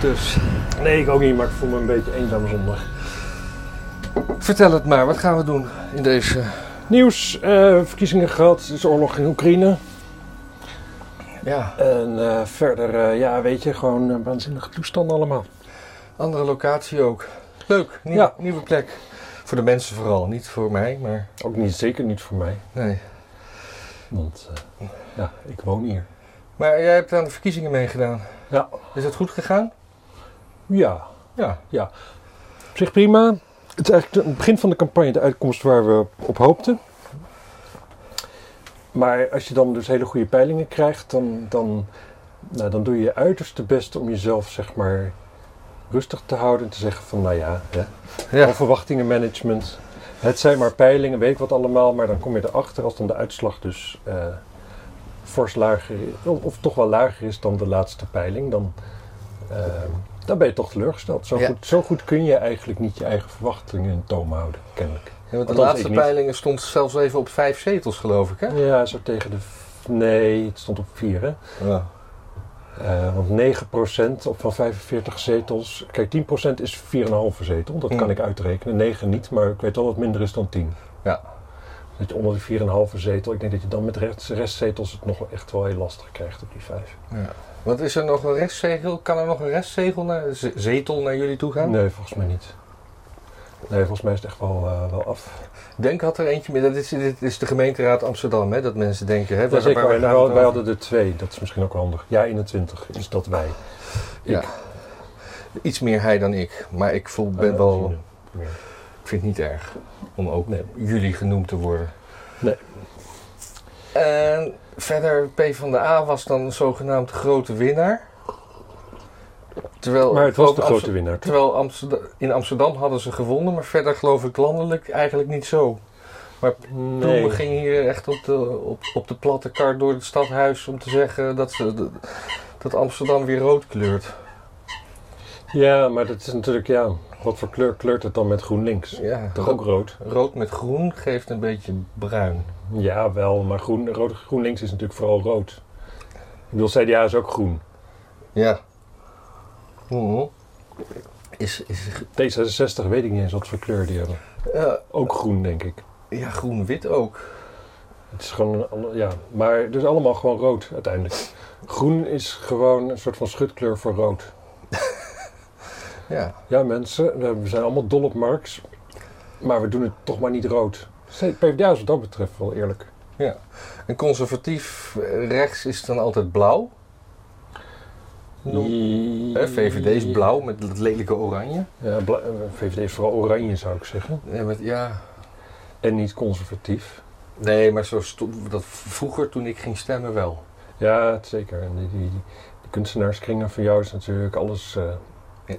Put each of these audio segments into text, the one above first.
Dus Nee, ik ook niet, maar ik voel me een beetje eenzaam zondag. vertel het maar, wat gaan we doen in deze... Nieuws, eh, verkiezingen gehad, is oorlog in Oekraïne. Ja, En eh, verder, eh, ja, weet je, gewoon een waanzinnige toestand allemaal. andere locatie ook. Leuk, nieuwe, Ja. nieuwe plek. Voor de mensen vooral, niet voor mij, maar Ook niet, zeker niet voor mij, nee. want ja, ik woon hier. Maar jij hebt aan de verkiezingen meegedaan. Ja. Is het goed gegaan? Ja, Ja. op zich prima. Het is eigenlijk het begin van de campagne de uitkomst waar we op hoopten. Maar als je dan dus hele goede peilingen krijgt, dan, dan, nou, dan doe je je uiterste best om jezelf zeg maar rustig te houden. En te zeggen van nou ja, hè, Ja. Al verwachtingenmanagement. Het zijn maar peilingen, weet ik wat allemaal, maar dan kom je erachter als dan de uitslag dus eh, fors lager of, of toch wel lager is dan de laatste peiling, dan, eh, dan ben je toch teleurgesteld. Zo, Ja. goed, zo goed kun je eigenlijk niet je eigen verwachtingen in toom houden, kennelijk. Ja, want de Althans, laatste peilingen stond zelfs even op vijf zetels, geloof ik, hè? Ja, zo tegen de. Nee, het stond op 4 hè. Ja. Eh, want 9% op van 45 zetels. Kijk, 10% is 4,5 zetel. Dat kan Mm. ik uitrekenen. 9 niet, maar ik weet wel wat minder is dan 10. Ja. Dat je onder de 4,5 zetel. Ik denk dat je dan met rest, restzetels het nog wel echt wel heel lastig krijgt op die 5. ja. Wat is er nog een restzegel? Kan er nog een restzegel naar, zetel naar jullie toe gaan? Nee, volgens mij niet. Nee, volgens mij is het echt wel, eh, wel af. Denk had er eentje meer. Dat is, dit is de gemeenteraad Amsterdam, hè? Dat mensen denken, hè? Ja, zeker. Wij, hadden er twee. Dat is misschien ook wel handig. Ja, 21 is dat wij. Ja. Iets meer hij dan ik. Maar ik voel, ben Eh, wel, ja. Ik vind het niet erg om ook Nee. jullie genoemd te worden. Nee. En verder, PvdA was dan zogenaamd de grote winnaar. Terwijl, Maar het was de grote Amster- winnaar. Terwijl Amsterdam, in Amsterdam hadden ze gewonnen, maar verder geloof ik landelijk eigenlijk niet zo. Ploemen ging hier echt op de, op, op de platte kar door het stadhuis om te zeggen dat, ze, dat Amsterdam weer rood kleurt. Ja, maar dat is natuurlijk, ja, wat voor kleur kleurt het dan met GroenLinks? Ja, Toch ook rood? rood met groen geeft een beetje bruin. Ja, wel, maar groen, rood, GroenLinks is natuurlijk vooral rood. Ik bedoel, CDA is ook groen. Ja. Mhm. Is, is, D66 weet ik niet eens wat voor kleur die hebben. eh, Ook groen, denk ik. ja, groen-wit ook. Het is gewoon, een ja, maar dus allemaal gewoon rood uiteindelijk. Groen is gewoon een soort van schutkleur voor rood. Ja. Ja, mensen, we zijn allemaal dol op Marx, maar we doen het toch maar niet rood. PvdA is wat dat betreft wel eerlijk. En conservatief eh, rechts is dan altijd blauw. Hè, VVD is blauw met dat lelijke oranje. Ja, eh, VVD is vooral oranje, zou ik zeggen. Ja, met, ja. En niet conservatief. Nee, maar zo dat vroeger toen ik ging stemmen wel. Ja, zeker. En die, die, die, die kunstenaarskringen van jou is natuurlijk alles, eh,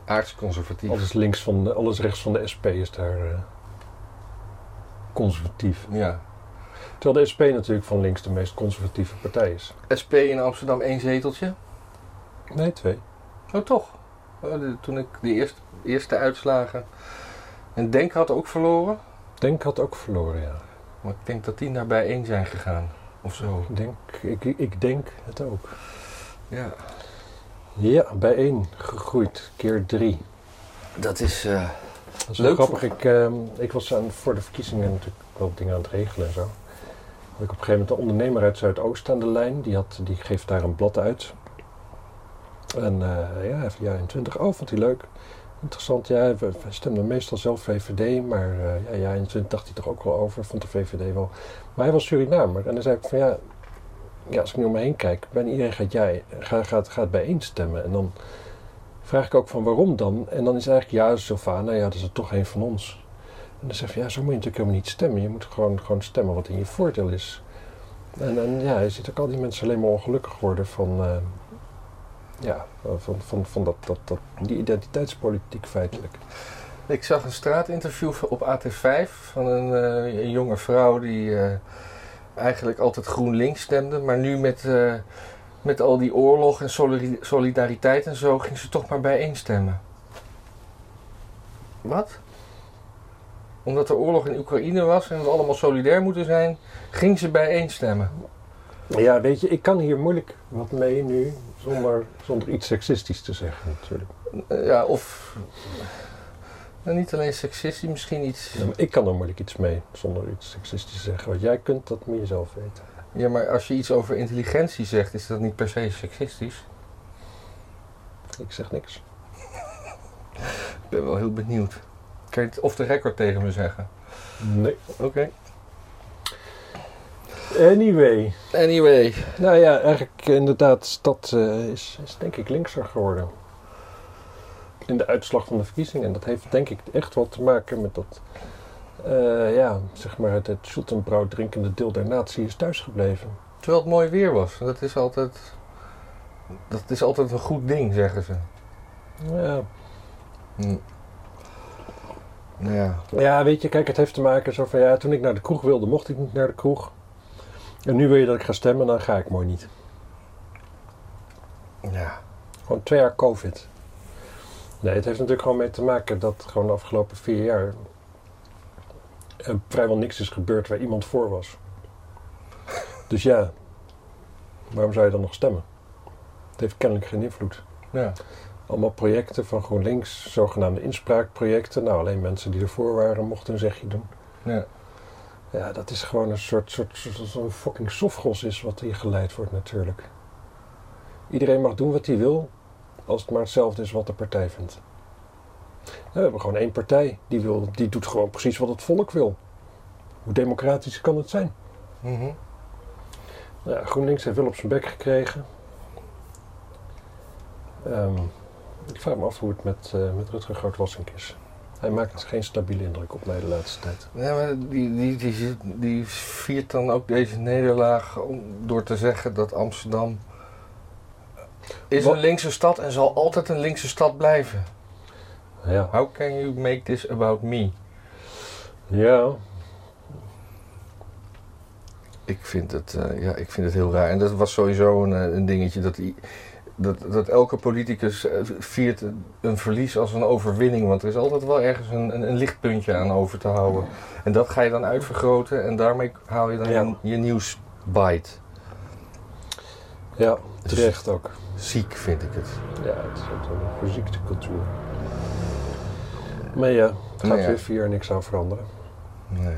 Aardsconservatief. alles, links van de, alles rechts van de SP is daar eh, conservatief. Ja. Terwijl de SP natuurlijk van links de meest conservatieve partij is. SP in Amsterdam één zeteltje. Nee, twee. Oh, toch? Oh, toen ik de eerste, eerste uitslagen. En Denk had ook verloren. Denk had ook verloren, ja. Maar ik denk dat die naar bij één zijn gegaan. Of zo. Ik denk, ik, ik denk het ook. Ja. Ja, bij één gegroeid, keer drie. Dat is. eh, Dat is Leuk grappig. Ik, ehm, ik was aan, voor de verkiezingen natuurlijk wel dingen aan het regelen en zo. Had ik op een gegeven moment een ondernemer uit Zuidoost aan de lijn. Die, had, die geeft daar een blad uit. En eh, ja, even ja, in 20. Oh, vond hij leuk. Interessant. Ja, we, we stemden meestal zelf VVD. Maar eh, ja, ja, in 20 dacht hij toch ook wel over. Vond de VVD wel. Maar hij was Surinamer. En dan zei ik van ja, ja als ik nu om me heen kijk. Bijna iedereen gaat, jij, gaat, gaat, gaat bijeen stemmen. En dan vraag ik ook van waarom dan? En dan is eigenlijk ja, Sylvana, ja, dat is er toch een van ons. En dan zeg je, ja, zo moet je natuurlijk helemaal niet stemmen. Je moet gewoon, gewoon stemmen wat in je voordeel is. En, en ja, je ziet ook al die mensen alleen maar ongelukkig worden van, eh, ja, van, van, van dat, dat, dat, die identiteitspolitiek feitelijk. ik zag een straatinterview op AT5 van een, eh, een jonge vrouw die eh, eigenlijk altijd GroenLinks stemde. Maar nu met, eh, met al die oorlog en solidari- solidariteit en zo ging ze toch maar bijeen stemmen. Wat? Omdat er oorlog in Oekraïne was en we allemaal solidair moeten zijn, ging ze bijeen stemmen. Ja, weet je, ik kan hier moeilijk wat mee nu. Zonder, zonder iets seksistisch te zeggen natuurlijk. Ja, of nou, niet alleen seksistisch, misschien iets. Ja, maar ik kan er moeilijk iets mee zonder iets seksistisch te zeggen. Wat jij kunt, dat moet je zelf weten. Ja, maar als je iets over intelligentie zegt, is dat niet per se seksistisch. Ik zeg niks. Ik ben wel heel benieuwd. Kan je het off the record tegen me zeggen? Nee. Oké. Anyway. Anyway. Nou ja, eigenlijk inderdaad, stad eh, is, is denk ik linkser geworden. In de uitslag van de verkiezingen. En dat heeft denk ik echt wat te maken met dat, eh, ja, zeg maar het, het Schultenbrouw drinkende deel der natie is thuisgebleven. Terwijl het mooi weer was. Dat is altijd, dat is altijd een goed ding, zeggen ze. Ja. Hm. Nou ja. ja, weet je, kijk, het heeft te maken zo van, ja, toen ik naar de kroeg wilde, mocht ik niet naar de kroeg. En nu wil je dat ik ga stemmen, dan ga ik mooi niet. Ja. Gewoon twee jaar COVID. Nee, het heeft natuurlijk gewoon mee te maken dat gewoon de afgelopen vier jaar er vrijwel niks is gebeurd waar iemand voor was. Dus ja, waarom zou je dan nog stemmen? Het heeft kennelijk geen invloed. Ja. Allemaal projecten van GroenLinks, zogenaamde inspraakprojecten. Nou, alleen mensen die ervoor waren mochten een zegje doen. ja. Ja, dat is gewoon een soort, soort, soort zo'n fucking sofgos is wat hier geleid wordt natuurlijk. Iedereen mag doen wat hij wil, als het maar hetzelfde is wat de partij vindt. we hebben gewoon één partij, die, wil, die doet gewoon precies wat het volk wil. Hoe democratisch kan het zijn? Mhm. Nou ja, GroenLinks heeft wel op zijn bek gekregen. Ehm, ik vraag me af hoe het met, eh met Rutger Grootwassink is. Hij maakt geen stabiele indruk op mij de laatste tijd. Ja, maar die, die, die, die viert dan ook deze nederlaag om, door te zeggen dat Amsterdam is Wat- een linkse stad en zal altijd een linkse stad blijven. Ja, How can you make this about me? ja Ik vind het, eh, ja, ik vind het heel raar. En dat was sowieso een, eh, een dingetje dat, dat, dat elke politicus eh, viert een verlies als een overwinning. Want er is altijd wel ergens een, een, een lichtpuntje aan over te houden. En dat ga je dan uitvergroten en daarmee haal je dan Ja. je, je nieuwsbite. ja terecht ook. Ziek vind ik het. Ja, het is ook een verziekte cultuur. Maar ja, het gaat ja. weer vier jaar niks aan veranderen. Nee.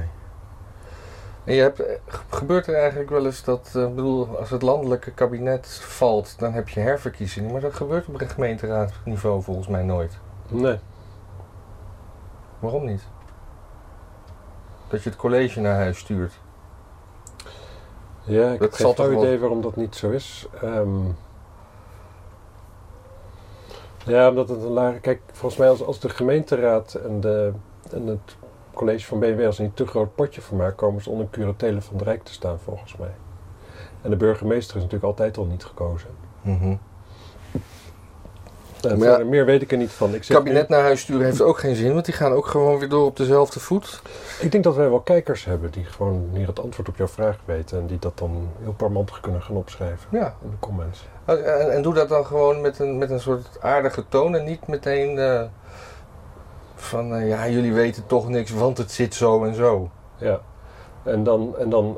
En je hebt, eh, ge- gebeurt er eigenlijk wel eens dat, eh, ik bedoel, als het landelijke kabinet valt, dan heb je herverkiezingen. Maar dat gebeurt op een gemeenteraadniveau volgens mij nooit. Nee. Waarom niet? Dat je het college naar huis stuurt. Ja, ik Dat heb geen wel- idee waarom dat niet zo is. Ehm, ja, omdat het een lage... Kijk, volgens mij als, als de gemeenteraad en, de, en het college van BNW... als niet te groot potje van maken... komen ze onder curatele van het Rijk te staan, volgens mij. En de burgemeester is natuurlijk altijd al niet gekozen. En Maar ja, meer weet ik er niet van. Ik, kabinet naar huis sturen heeft ook geen zin, want die gaan ook gewoon weer door op dezelfde voet. ik denk dat wij wel kijkers hebben die gewoon hier het antwoord op jouw vraag weten... en die dat dan heel parmantig kunnen gaan opschrijven Ja. in de comments. En, en doe dat dan gewoon met een, met een soort aardige toon en niet meteen eh, van, eh, ja, jullie weten toch niks, want het zit zo en zo. Ja, en dan, en dan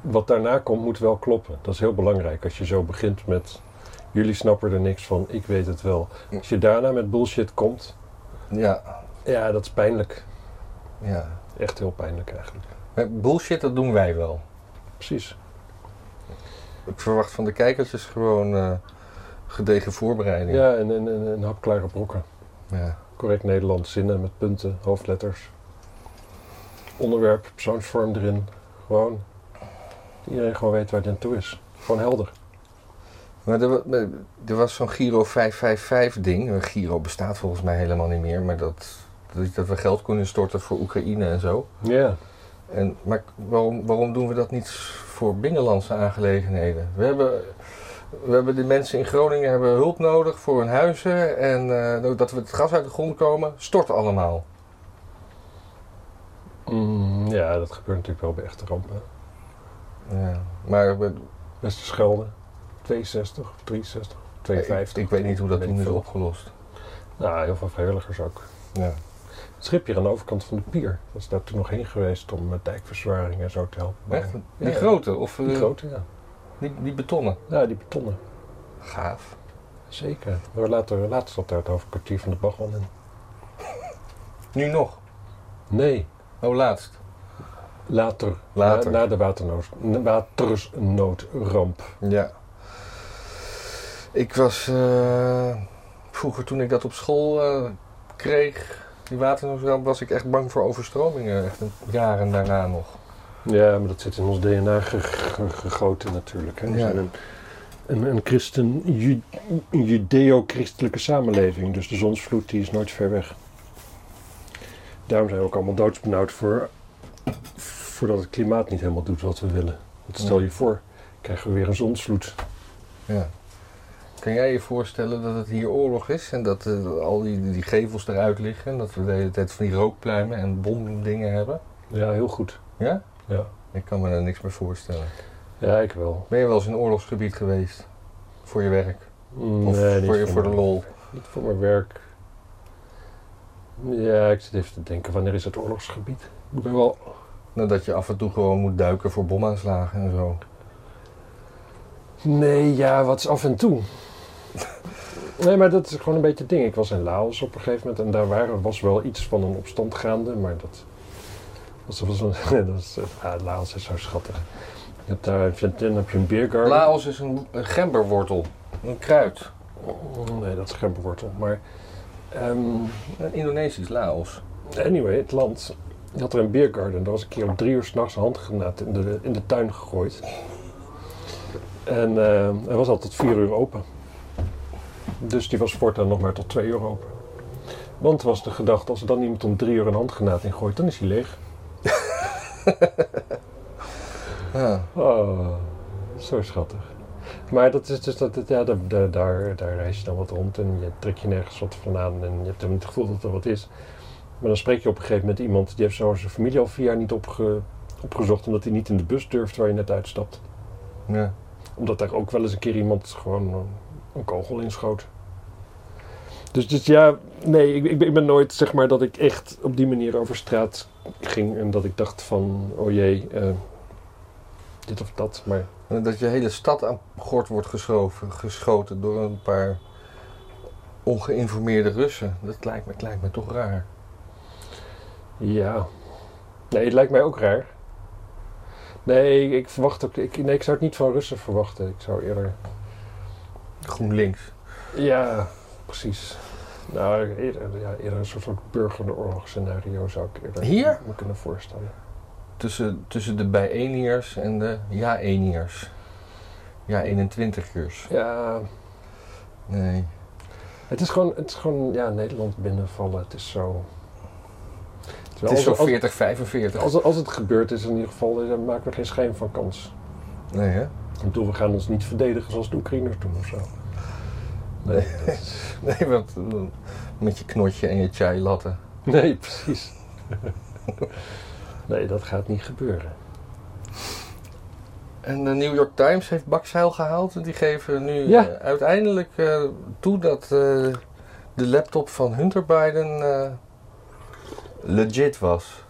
wat daarna komt moet wel kloppen. Dat is heel belangrijk als je zo begint met jullie snappen er niks van, ik weet het wel. Als je daarna met bullshit komt, Ja, ja, dat is pijnlijk. ja. Echt heel pijnlijk eigenlijk. Maar bullshit, dat doen wij wel. Precies. Ik verwacht van de kijkertjes gewoon eh, gedegen voorbereiding. Ja, en, en, en, en hapklare brokken. Ja. Correct Nederlands, zinnen met punten, hoofdletters. Onderwerp, persoonsvorm erin. Gewoon. dat Iedereen gewoon weet waar het aan toe is. Gewoon helder. Maar er, wa- er was zo'n Giro 555 ding. Giro bestaat volgens mij helemaal niet meer, maar dat, dat, dat we geld kunnen storten voor Oekraïne en zo. Ja. En, maar waarom, waarom doen we dat niet voor binnenlandse aangelegenheden? We hebben, we hebben de mensen in Groningen hebben hulp nodig voor hun huizen. En eh, dat we het gas uit de grond komen, stort allemaal. Mm, ja, dat gebeurt natuurlijk wel bij echte rampen. Ja, maar we- Westerschelde, 62, 63, 52. ik, ik weet niet hoe dat toen ik is opgelost. Nou, heel veel vrijwilligers ook. Ja. Het schip hier aan de overkant van de pier. Was daar toen nog heen geweest om met dijkverzwaring en zo te helpen. Echt? Die Ja. grote? Of eh, Die grote, ja. Die, die betonnen? Ja, die betonnen. gaaf. Zeker. Maar later, later zat daar het over kwartier van de Bachman in. Nu nog? Nee, Oh, laatst. later. Later. Na, na de waternood, watersnoodramp. Ja. Ik was eh, vroeger toen ik dat op school eh, kreeg, die waternoodramp, was ik echt bang voor overstromingen. Echt een- jaren daarna nog. Ja, maar dat zit in ons DNA ge- ge- gegoten natuurlijk. Hè. We Ja. zijn een, een, een christen, ju- een judeo-christelijke samenleving. Dus de zonsvloed die is nooit ver weg. Daarom zijn we ook allemaal doodsbenauwd voor, voordat het klimaat niet helemaal doet wat we willen. Want stel je voor, krijgen we weer een zonsvloed. Ja. Kan jij je voorstellen dat het hier oorlog is en dat eh, al die, die gevels eruit liggen en dat we de hele tijd van die rookpluimen en bomdingen hebben? Ja, heel goed. Ja? Ja, Ik kan me daar niks meer voorstellen. ja ik wel. Ben je wel eens in een oorlogsgebied geweest? Voor je werk? Mm, Of nee, niet voor, je, voor de lol? Niet voor mijn werk. Ja, ik zit even te denken, wanneer is het oorlogsgebied? Ik ben wel... Nou, dat je af en toe gewoon moet duiken voor bomaanslagen en zo. Nee, ja, wat is af en toe? Nee, maar dat is gewoon een beetje het ding. Ik was in Laos op een gegeven moment en daar waren, was wel iets van een opstand gaande, maar dat was, was een... dat was, ja, Laos is zo schattig. Je hebt daar heb je een beergarden. Laos is een, een gemberwortel. Een kruid. Oh, Nee, dat is gemberwortel. Maar ehm, Indonesisch Laos. Anyway, het land. Je had er een beergarden. Daar was een keer om drie uur s'nachts een handgranaat in de, in de tuin gegooid. En eh, hij was al tot vier uur open. Dus die was voortaan nog maar tot twee uur open. Want was de gedachte, als er dan iemand om drie uur een handgranaat ingooit, dan is hij leeg. Ja. Oh, zo schattig. Maar dat is dus dat, ja, daar, daar, daar, daar reis je dan wat rond en je trekt je nergens wat van aan en je hebt helemaal het gevoel dat er wat is. Maar dan spreek je op een gegeven moment iemand die heeft zo zijn familie al vier jaar niet opge, opgezocht omdat hij niet in de bus durft waar je net uitstapt. ja. Omdat daar ook wel eens een keer iemand gewoon een, kogel inschoot. Dus, dus ja, nee, ik, ik, ben- ik ben nooit zeg maar dat ik echt op die manier over straat ging en dat ik dacht van, oh jee, eh, dit of dat. Maar Dat je hele stad aan gort wordt geschoven, geschoten door een paar ongeïnformeerde Russen. Dat lijkt me, lijkt me toch raar. Ja. Nee, het lijkt mij ook raar. Nee, ik verwacht ook. Ik, nee, ik zou het niet van Russen verwachten. Ik zou eerder. GroenLinks. Ja, precies. Nou, eerder, ja, eerder een soort van burgeroorlogsscenario zou ik eerder Hier? me kunnen voorstellen. Tussen, tussen de bijeniers en de ja-eniers. Ja, 21ers. Ja, Nee. het is gewoon, het is gewoon ja, Nederland binnenvallen. Het is zo. Het is zo als, 40, 45. als, als het gebeurd is, in ieder geval, dan maken we geen schijn van kans. Nee, hè? Ik bedoel, we gaan ons niet verdedigen zoals de Oekraïners doen of zo. Nee, is- Nee, want met je knotje en je chai latte. Nee, precies. nee, dat gaat niet gebeuren. En de New York Times heeft bakzeil gehaald. En die geven nu Ja. eh, uiteindelijk eh, toe dat eh, de laptop van Hunter Biden legit was.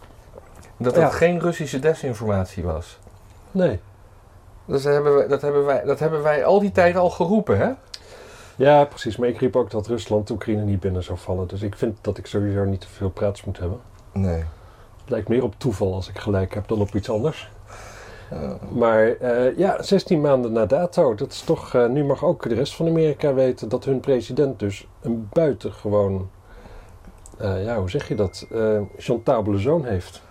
Dat het Ja. geen Russische desinformatie was. Nee. Dus dat hebben, wij, dat, hebben wij, dat hebben wij al die tijd al geroepen, hè? Ja, precies. Maar ik riep ook dat Rusland Oekraïne niet binnen zou vallen. Dus ik vind dat ik sowieso niet te veel praats moet hebben. Nee. Het lijkt meer op toeval als ik gelijk heb dan op iets anders. Eh, Maar eh, ja, 16 maanden na dato. Dat is toch... eh, nu mag ook de rest van Amerika weten dat hun president dus een buitengewoon... eh, ja, hoe zeg je dat? chantabele zoon heeft.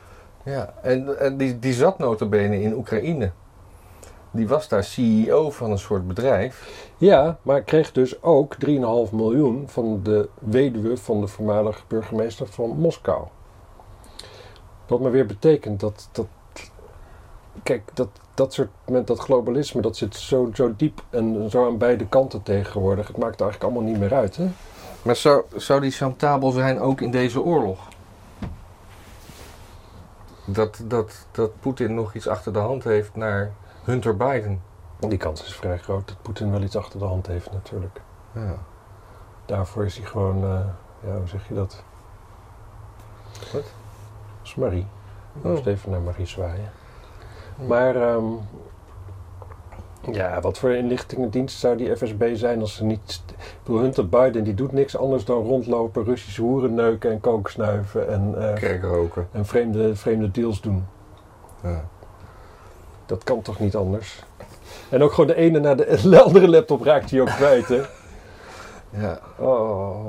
ja, en, en die, die zat notabene in Oekraïne. Die was daar CEO van een soort bedrijf. Ja, maar kreeg dus ook 3,5 miljoen van de weduwe van de voormalige burgemeester van Moskou. Wat maar weer betekent dat, dat kijk, dat, dat soort, met dat globalisme, dat zit zo, zo diep en zo aan beide kanten tegenwoordig. Het maakt eigenlijk allemaal niet meer uit, hè? Maar zou, zou die chantabel zijn ook in deze oorlog? Dat, dat, dat Poetin nog iets achter de hand heeft naar Hunter Biden. Die kans is vrij groot dat Poetin wel iets achter de hand heeft natuurlijk. Ja. Daarvoor is hij gewoon, eh, ja, hoe zeg je dat? Wat? Dat is Marie. Ik Oh. moest even naar Marie zwaaien. Maar, ehm, Ja, wat voor inlichtingendienst zou die FSB zijn als ze niet... Ik bedoel, Hunter Biden die doet niks anders dan rondlopen, Russische hoeren neuken en kook snuiven en, eh, Kerkroken. en vreemde, vreemde deals doen. Ja. Dat kan toch niet anders? En ook gewoon de ene naar de, de andere laptop raakt hij ook kwijt, hè? ja. Oh.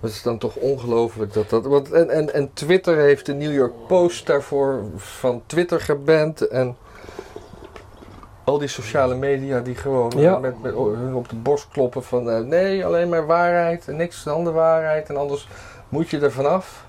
Het is dan toch ongelooflijk dat dat. Want, en, en, en Twitter heeft de New York Post daarvoor van Twitter geband. En al die sociale media die gewoon Ja. met, met hun op de borst kloppen van eh, nee, alleen maar waarheid en niks dan de waarheid. En anders moet je er vanaf.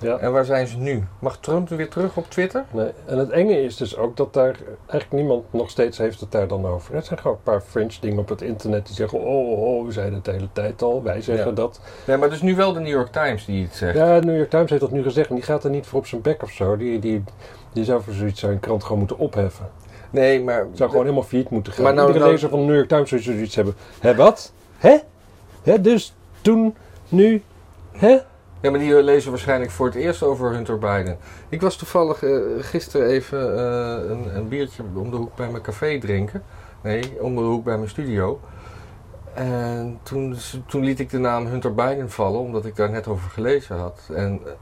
Ja. En waar zijn ze nu? Mag Trump weer terug op Twitter? Nee. En het enge is dus ook dat daar eigenlijk niemand nog steeds heeft het daar dan over. Er zijn gewoon een paar fringe dingen op het internet die zeggen: Oh, oh we zeiden het de hele tijd al, wij zeggen Ja. dat. Nee, maar het is nu wel de New York Times die het zegt. Ja, de New York Times heeft dat nu gezegd, maar die gaat er niet voor op zijn bek of zo. Die, die, die zou voor zoiets zijn krant gewoon moeten opheffen. Nee, maar. Het zou gewoon helemaal failliet moeten gaan. Maar nou- Iedere nou- lezer van de New York Times zou zoiets hebben. Hé, wat? Hè? Hè, dus toen, nu, hè? Ja, maar die lezen waarschijnlijk voor het eerst over Hunter Biden. Ik was toevallig eh, gisteren even eh, een, een biertje om de hoek bij mijn café drinken. Nee, om de hoek bij mijn studio. En toen, toen liet ik de naam Hunter Biden vallen, omdat ik daar net over gelezen had. En eh,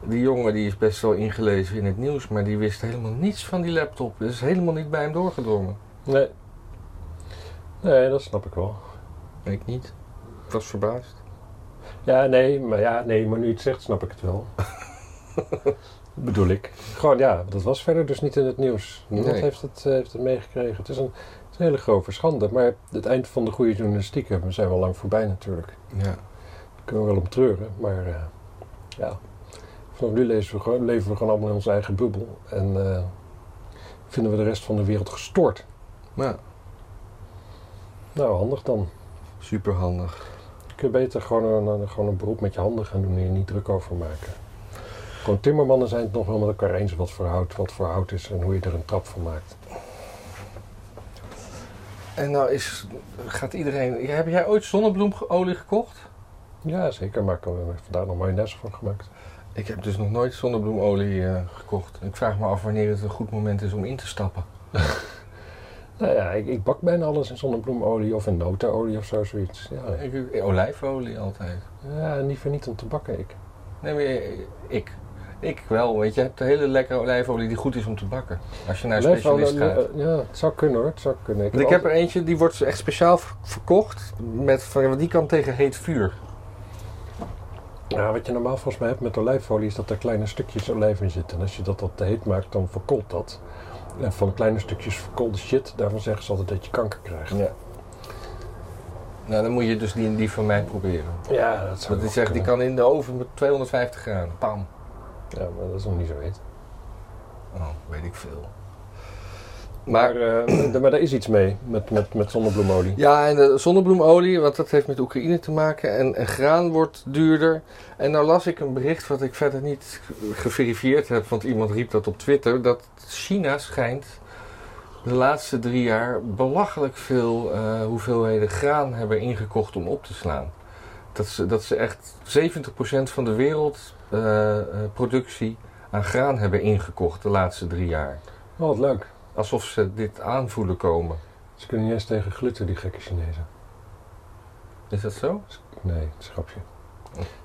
die jongen die is best wel ingelezen in het nieuws, maar die wist helemaal niets van die laptop. Is helemaal niet bij hem doorgedrongen. Nee. Nee, dat snap ik wel. Ik niet. Ik was verbaasd. Ja, nee, maar ja, nee, maar nu je het zegt, snap ik het wel. Bedoel ik. Gewoon, ja, dat was verder dus niet in het nieuws. Niemand Nee. heeft, het, eh, heeft het meegekregen. Het is, een, het is een hele grove schande. Maar het eind van de goede journalistiek eh, we zijn wel lang voorbij natuurlijk. Ja. Daar kunnen we wel om treuren. Maar eh, ja, vanaf nu leven we, gewoon, leven we gewoon allemaal in onze eigen bubbel. En vinden we de rest van de wereld gestoord. Maar Nou, handig dan. super handig. Kun je beter gewoon een, een- gewoon een beroep met je handen gaan doen en je niet druk over maken. Gewoon timmermannen zijn het nog wel met elkaar eens wat voor hout, wat voor hout is en hoe je er een trap van maakt. En nou is, gaat iedereen... Heb jij ooit zonnebloemolie gekocht? Ja, zeker, maar ik heb daar nog mayonaise van gemaakt. Ik heb dus nog nooit zonnebloemolie eh, gekocht. Ik vraag me af wanneer het een goed moment is om in te stappen. Nou ja, ik, ik bak bijna alles in zonnebloemolie of in notenolie of zo, zoiets. Ja, Ik, olijfolie altijd. ja liever niet om te bakken, ik. Nee, maar eh, ik. Ik wel, weet je. Hebt de hele lekkere olijfolie die goed is om te bakken. Als je naar een specialist gaat. eh, Ja, het zou kunnen hoor, het zou kunnen. Want ik heb er eentje, die wordt echt speciaal ver- verkocht. Met, want die kan tegen heet vuur. Ja, wat je normaal volgens mij hebt met olijfolie is dat er kleine stukjes olijf in zitten. En als je dat wat te heet maakt, dan verkoolt dat. En van kleine stukjes verkoolde shit, daarvan zeggen ze altijd dat je kanker krijgt. Ja. Nou, dan moet je dus die, die van mij proberen. Ja, dat zou Want die zegt, die kan in de oven met 250 graden. Pam. Ja, maar dat is nog niet zo heet. Oh, weet ik veel. Maar, Maar, eh, maar daar is iets mee met, met, met zonnebloemolie. ja, en de zonnebloemolie, want dat heeft met Oekraïne te maken. En, en graan wordt duurder. En nou las ik een bericht wat ik verder niet geverifieerd heb. Want iemand riep dat op Twitter. Dat China schijnt de laatste drie jaar belachelijk veel eh, hoeveelheden graan hebben ingekocht om op te slaan. Dat ze, dat ze echt 70% van de wereldproductie aan graan hebben ingekocht de laatste drie jaar. Oh, wat leuk. Alsof ze dit aanvoelen komen. Ze kunnen eens tegen gluten, die gekke Chinezen. Is dat zo? Nee, het is grapje.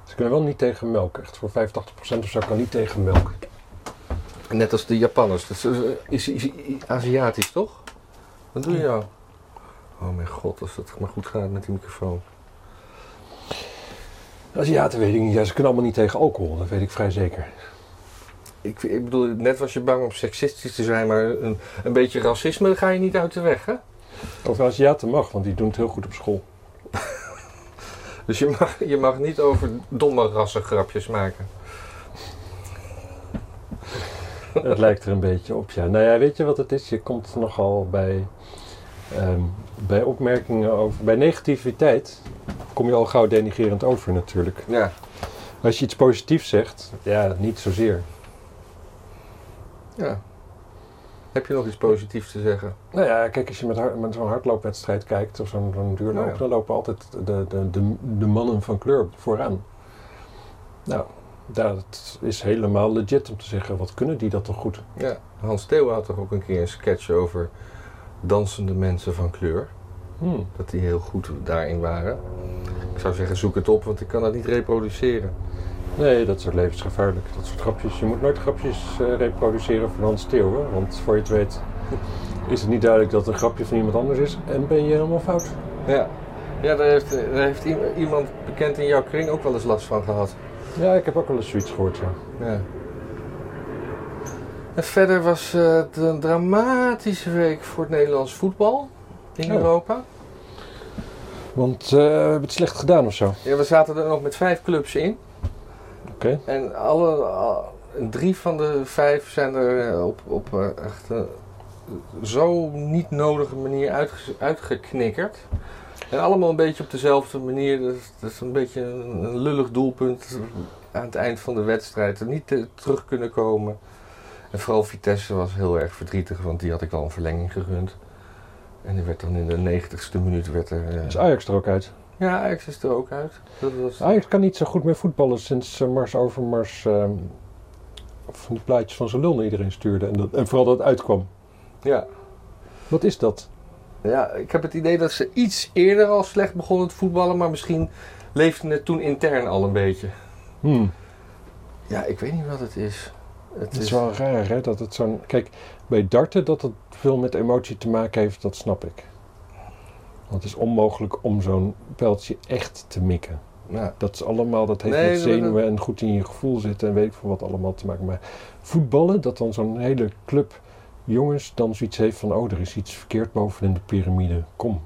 Ze kunnen wel niet tegen melk. Echt voor 85% of zo kan niet tegen melk. Net als de Japanners. Dat is, is, is- is Aziatisch, toch? Wat doe je nou? Oh mijn god, als het maar goed gaat met die microfoon. Aziaten weet ik niet. Ja, ze kunnen allemaal niet tegen alcohol. Dat weet ik vrij zeker. Ik, ik bedoel, net was je bang om seksistisch te zijn, maar een, een beetje racisme ga je niet uit de weg, hè? Over Aziaten mag, want die doen het heel goed op school. Dus je mag, je mag niet over domme rassengrapjes maken. Het lijkt er een beetje op, ja. Nou ja, weet je wat het is? Je komt nogal bij, ehm, bij opmerkingen over... Bij negativiteit kom je al gauw denigerend over natuurlijk. Ja, Als je iets positiefs zegt, ja, niet zozeer. Ja. Heb je nog iets positiefs te zeggen? Nou ja, kijk, als je met, hard- met zo'n hardloopwedstrijd kijkt of zo'n duurloop, ja. dan lopen altijd de, de, de, de mannen van kleur vooraan. Nou, dat is helemaal legit om te zeggen, wat kunnen die dat toch goed? Ja, Hans Theo had toch ook een keer een sketch over dansende mensen van kleur. Hmm. Dat die heel goed daarin waren. Ik zou zeggen, zoek het op, want ik kan dat niet reproduceren. Nee, dat soort levensgevaarlijk. Dat soort grapjes. Je moet nooit grapjes eh, reproduceren van Hans Theeuwen. Want voor je het weet is het niet duidelijk dat het een grapje van iemand anders is. En ben je helemaal fout. Ja, ja daar, heeft, daar heeft iemand bekend in jouw kring ook wel eens last van gehad. Ja, ik heb ook wel eens zoiets gehoord, ja. Ja. En verder was het een dramatische week voor het Nederlands voetbal in Oh. Europa. Want eh, we hebben het slecht gedaan of zo. Ja, we zaten er nog met vijf clubs in. Oké. En alle, al- drie van de vijf zijn er eh, op, op eh, echt eh, zo niet nodige manier uitge- uitgeknikkerd. En allemaal een beetje op dezelfde manier. Dat is, dat is een beetje een, een lullig doelpunt aan het eind van de wedstrijd. Er niet terug kunnen komen. En vooral Vitesse was heel erg verdrietig, want die had ik al een verlenging gegund. En er werd dan in de negentigste minuut werd er... eh, Is Ajax er ook uit? Ja, Ajax is er ook uit. Dat was, Ajax kan niet zo goed meer voetballen sinds Mars Overmars ehm, van die plaatjes van zijn lul naar iedereen stuurde. En, dat, en vooral dat het uitkwam. ja. Wat is dat? Ja, ik heb het idee dat ze iets eerder al slecht begonnen te voetballen, maar misschien leefde het toen intern al een beetje. Hmm. Ja, ik weet niet wat het is. Het Het is wel raar, hè? Dat het zo'n... Kijk, bij darten dat het veel met emotie te maken heeft, dat snap ik. Want het is onmogelijk om zo'n pijltje echt te mikken. Ja. Dat is allemaal, dat heeft Nee, met zenuwen en goed in je gevoel zitten en weet ik veel wat allemaal te maken. Maar voetballen, dat dan zo'n hele club jongens dan zoiets heeft van, oh, er is iets verkeerd boven in de piramide. Kom.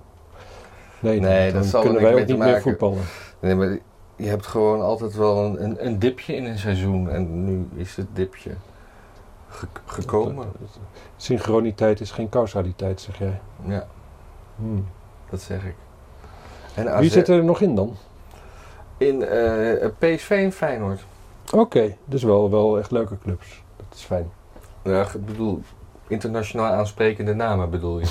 Nee, Nee, dan, dat er kunnen wij ook niet meer voetballen. Nee, maar je hebt gewoon altijd wel een, een, een dipje in een seizoen en nu is het dipje ge- gekomen. Synchroniteit is geen causaliteit, zeg jij. Ja, Hmm. Dat zeg ik. En Wie zit er nog in dan? in eh, PSV en Feyenoord. Oké, dus wel, wel echt leuke clubs. Dat is fijn. Ja, ik bedoel, internationaal aansprekende namen bedoel je.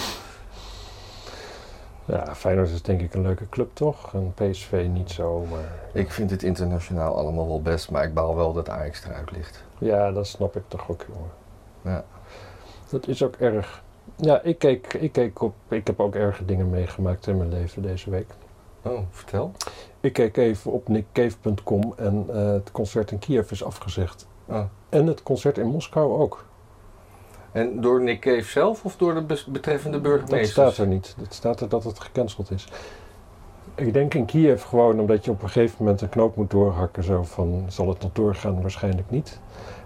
Ja, Feyenoord is denk ik een leuke club toch? En PSV niet zo, maar... Ik vind het internationaal allemaal wel best, maar ik baal wel dat Ajax eruit ligt. Ja, dat snap ik toch ook, jongen. Ja. Dat is ook erg. Ja, ik keek, ik keek op... Ik heb ook erge dingen meegemaakt in mijn leven deze week. Oh, vertel. Ik keek even op nickcave.com en eh, het concert in Kiev is afgezegd. Oh. En het concert in Moskou ook. En door Nick Cave zelf of door de betreffende Dat burgemeester? staat er niet. Het staat er dat het gecanceld is. Ik denk in Kiev gewoon omdat je op een gegeven moment een knoop moet doorhakken. Zo van, zal het nog doorgaan? Waarschijnlijk niet.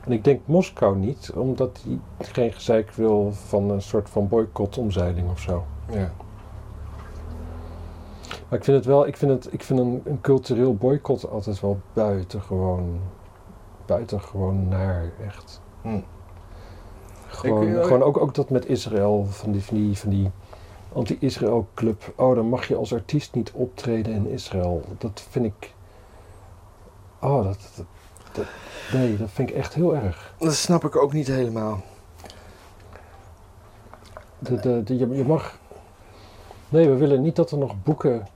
En ik denk Moskou niet, omdat hij geen gezeik wil van een soort van boycott-omzeiling of zo. Ja. Maar ik vind het wel, ik vind, het, ik vind een, een cultureel boycott altijd wel buitengewoon, buitengewoon naar, echt. Hm. Gewoon, Ik- gewoon ook, ook dat met Israël, van die, van die, van die anti-Israël club. Oh, dan mag je als artiest niet optreden in Israël. Dat vind ik, oh, dat, dat, dat- nee, dat vind ik echt heel erg. Dat snap ik ook niet helemaal. De, de, de- je, je mag, nee, we willen niet dat er nog boeken,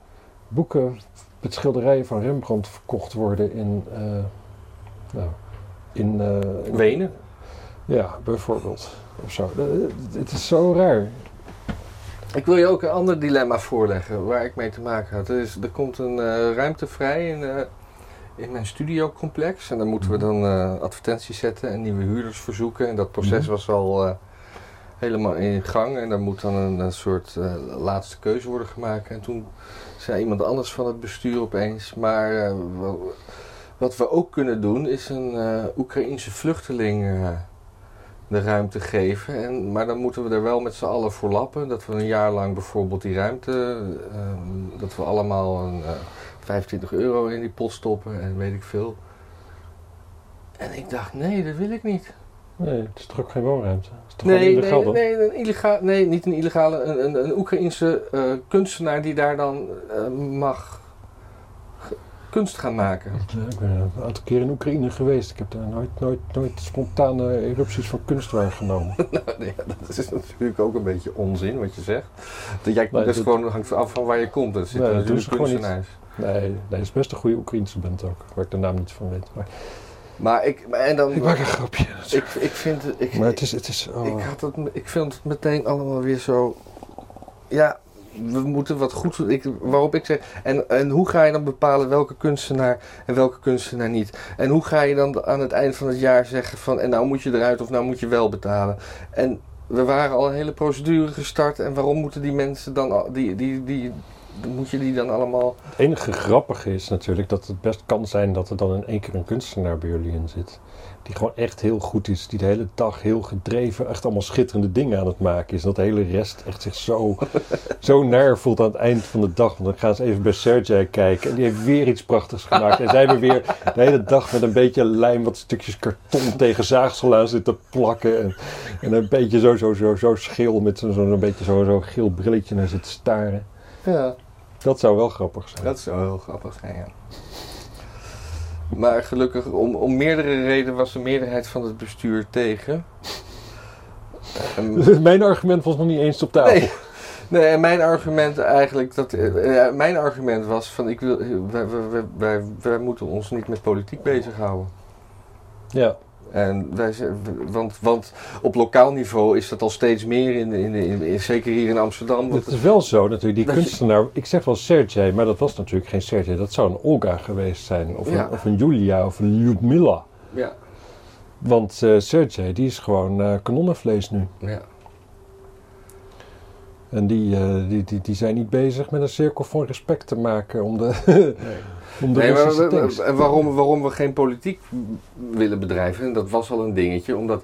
boeken met schilderijen van Rembrandt verkocht worden in, eh, nou, in, eh, in- Wenen? Ja, bijvoorbeeld. Of zo. Eh, Het is zo raar. Ik wil je ook een ander dilemma voorleggen waar ik mee te maken had. Er, is, er komt een eh, ruimte vrij in, eh, in mijn studiocomplex. En dan moeten we dan eh, advertenties zetten en nieuwe huurders verzoeken. En dat proces Mhm. was al helemaal in gang. En dan moet dan een, een soort laatste keuze worden gemaakt. En toen zei iemand anders van het bestuur opeens... maar wa- wat we ook kunnen doen is een Oekraïense vluchteling... eh, de ruimte geven. En, maar dan moeten we er wel met z'n allen voor lappen. Dat we een jaar lang bijvoorbeeld die ruimte, eh, dat we allemaal een, eh, 25 euro in die pot stoppen en weet ik veel. En ik dacht, nee, dat wil ik niet. Nee, het is toch ook geen woonruimte? Het is toch Nee, illegaal nee, nee, een illegaal, nee, niet een illegale, een, een, een Oekraïense eh, kunstenaar die daar dan eh, mag kunst gaan maken. Ik ben een aantal keer in Oekraïne geweest. Ik heb daar nooit, nooit, nooit spontane erupties van kunst waargenomen. Nou, ja, dat is natuurlijk ook een beetje onzin wat je zegt. Dat, jij, Nee, dat dat- gewoon hangt af van waar je komt. Dat zitten Nee, dat natuurlijk kunstenaars. Nee, nee, het is best een goede Oekraïense band ook. Waar ik de naam niet van weet. Maar Maar ik, maar en dan, ik maak een grapje. ik, ik vind het, ik, Maar het is, het is oh, ik, had het, ik vind het meteen allemaal weer zo ja, we moeten wat goed ik, Waarop ik zeg. En, en hoe ga je dan bepalen welke kunstenaar en welke kunstenaar niet? En hoe ga je dan aan het eind van het jaar zeggen van. En nou moet je eruit of nou moet je wel betalen? En we waren al een hele procedure gestart. En waarom moeten die mensen dan. Die, die, die, moet je die dan allemaal. Het enige grappige is natuurlijk dat het best kan zijn dat er dan in één keer een kunstenaar bij jullie in zit. Die gewoon echt heel goed is. Die de hele dag heel gedreven, echt allemaal schitterende dingen aan het maken is. En dat de hele rest echt zich zo, zo naar voelt aan het eind van de dag. Want dan gaan ze even bij Sergej kijken. En die heeft weer iets prachtigs gemaakt. En zij hebben weer de hele dag met een beetje lijm wat stukjes karton tegen zaagsel aan zitten plakken. En, en een beetje zo, zo, zo, zo scheel met zo'n zo'n beetje zo, zo geel brilletje naar zitten staren. Ja, Dat zou wel grappig zijn. dat zou heel grappig zijn, ja. Maar gelukkig, om, om meerdere redenen was de meerderheid van het bestuur tegen. En- Mijn argument was nog niet eens op tafel. Nee. Nee, en mijn argument eigenlijk, dat, eh, ja, mijn argument was van ik wil, wij, wij, wij, wij moeten ons niet met politiek bezighouden. Ja. En wij, want, want op lokaal niveau is dat al steeds meer, in, in, in, in- zeker hier in Amsterdam. Het is wel zo natuurlijk, die je- kunstenaar, ik zeg wel Sergej, maar dat was natuurlijk geen Sergej, dat zou een Olga geweest zijn, of, Ja. een, of een Julia, of een Lyudmila. ja, Want eh Sergej, die is gewoon eh kanonnenvlees nu. ja. En die, eh, die, die, die zijn niet bezig met een cirkel van respect te maken om de, om de Nee, maar, en waarom, waarom we geen politiek willen bedrijven, en dat was al een dingetje, omdat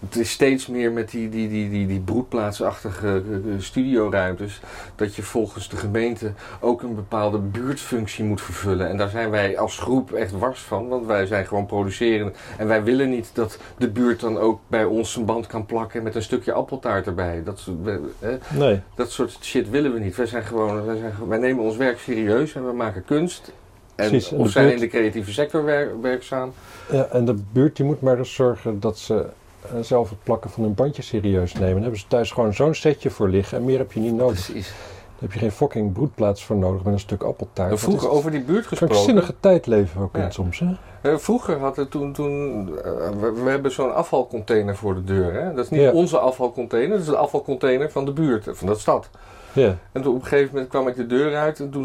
het is steeds meer met die, die, die, die, die broedplaatsachtige eh, eh, studioruimtes, dat je volgens de gemeente ook een bepaalde buurtfunctie moet vervullen. En daar zijn wij als groep echt wars van, want wij zijn gewoon producerend. En wij willen niet dat de buurt dan ook bij ons een band kan plakken met een stukje appeltaart erbij. Dat, Nee, dat soort shit willen we niet. Wij, zijn gewoon, wij, zijn, wij nemen ons werk serieus en we maken kunst. En, Precies, of zijn buurt- in de creatieve sector wer- werkzaam. ja, en de buurt die moet maar eens zorgen dat ze eh, zelf het plakken van hun bandje serieus nemen. Dan hebben ze thuis gewoon zo'n setje voor liggen en meer heb je niet nodig. Precies. Daar heb je geen fucking broedplaats voor nodig met een stuk appeltaart. En vroeger over die buurt gesproken. Krankzinnige tijd leven we ook Ja. in soms, hè? Eh, Vroeger hadden toen, toen eh, we, we hebben zo'n afvalcontainer voor de deur. Hè? Dat is niet Ja. onze afvalcontainer, dat is de afvalcontainer van de buurt, van de stad. Ja. En toen op een gegeven moment kwam ik de deur uit en toen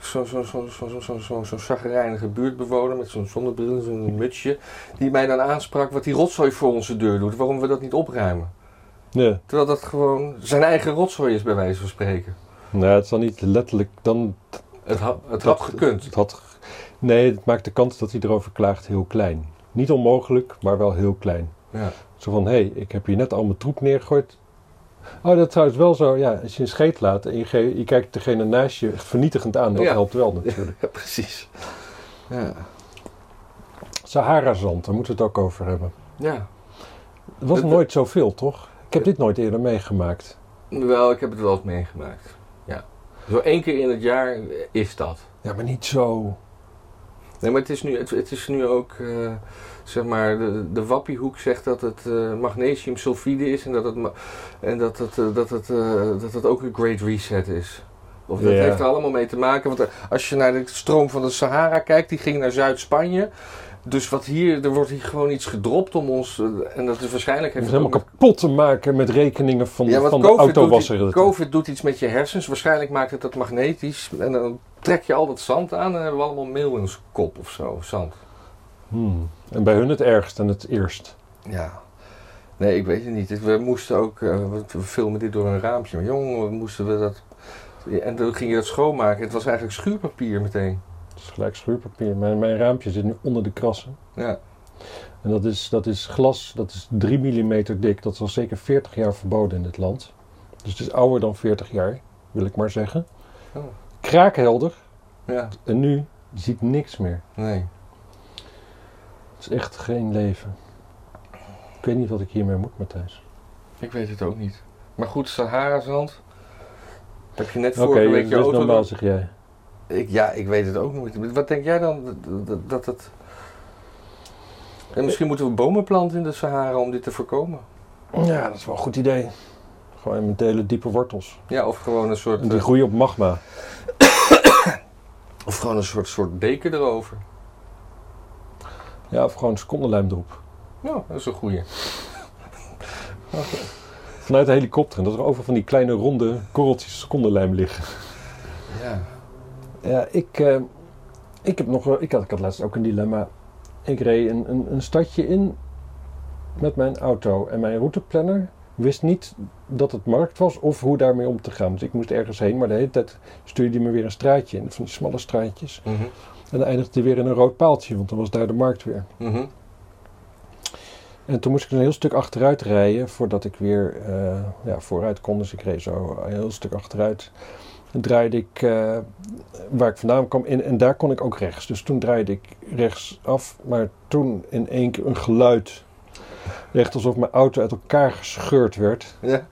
zo'n zo, zo, zo, zo, zo, zo, zo chagrijnige buurtbewoner met zo'n zonnebril en zo'n mutsje, die mij dan aansprak wat die rotzooi voor onze deur doet, waarom we dat niet opruimen. ja. Terwijl dat gewoon zijn eigen rotzooi is bij wijze van spreken. Nou, het is dan niet letterlijk... Dan, Het, had het had gekund. Het had, nee, het maakt de kans dat hij erover klaagt heel klein. Niet onmogelijk, maar wel heel klein. Ja. Zo van, hé, hey, ik heb hier net al mijn troep neergegooid. Oh, dat is trouwens wel zo. Ja, als je een scheet laat en je, je kijkt degene naast je vernietigend aan, dat Ja. helpt wel natuurlijk. ja, precies. Ja. Sahara-zand, daar moeten we het ook over hebben. ja. Het was Het- nooit zoveel, toch? Ik heb dit nooit eerder meegemaakt. Wel, ik heb het wel eens meegemaakt. Ja. Zo één keer in het jaar is dat. Ja, maar niet zo. Nee, maar het is nu, het, het is nu ook, eh, zeg maar, de, de Wappiehoek zegt dat het eh, magnesiumsulfide is en dat het, en dat het, eh, dat, het, eh, dat het ook een great reset is. Of dat Ja. heeft er allemaal mee te maken, want als je naar de stroom van de Sahara kijkt, die ging naar Zuid-Spanje. Dus wat hier, er wordt hier gewoon iets gedropt om ons, en dat is waarschijnlijk... Het Heeft is het helemaal kapot te maken met rekeningen van, Ja, de, van de COVID doet, autowasser. COVID doet iets met je hersens. Waarschijnlijk maakt het dat magnetisch. En dan trek je al dat zand aan en hebben we allemaal meel in ons kop of zo. Zand. Hmm. En bij hun het ergst en het eerst. Ja. Nee, ik weet het niet. We moesten ook, eh, we filmen dit door een raampje. Maar jongen, moesten we dat... En toen ging je dat schoonmaken. Het was eigenlijk schuurpapier meteen. Het is gelijk schuurpapier. Mijn, mijn raampje zit nu onder de krassen. Ja. En dat is, dat is glas, dat is 3 mm dik. Dat is al zeker 40 jaar verboden in dit land. Dus het is ouder dan 40 jaar, wil ik maar zeggen. Oh. Kraakhelder. Ja. En nu, je ziet niks meer. Nee. Het is echt geen leven. Ik weet niet wat ik hiermee moet, Matthijs. Ik weet het ook niet. Maar goed, Sahara-zand. Heb je net vorige week je dus auto... normaal zeg jij. Ik, ja, ik weet het ook niet. Wat denk jij dan dat- dat. En misschien moeten we bomen planten in de Sahara om dit te voorkomen. Ja, dat is wel een goed idee. Gewoon met hele diepe wortels. Ja, of gewoon een soort, En die eh, groeien op magma. of gewoon een soort, soort deken erover. Ja, of gewoon secondenlijm erop. Ja, dat is een goeie. vanuit de helikopter. En dat er over van die kleine ronde korreltjes secondenlijm liggen. Ja. Ja, ik, eh, ik heb nog ik had, ik had laatst ook een dilemma. Ik reed een, een, een stadje in met mijn auto en mijn routeplanner wist niet dat het markt was of hoe daarmee om te gaan. Dus ik moest ergens heen, maar de hele tijd stuurde hij me weer een straatje in, van die smalle straatjes. Mhm. En dan eindigde hij weer in een rood paaltje, want dan was daar de markt weer. Mhm. En toen moest ik een heel stuk achteruit rijden voordat ik weer eh, ja, vooruit kon. Dus ik reed zo een heel stuk achteruit. Dan draaide ik eh, waar ik vandaan kwam in en daar kon ik ook rechts. Dus toen draaide ik rechts af, maar toen in één keer een geluid. Echt alsof mijn auto uit elkaar gescheurd werd. Ja.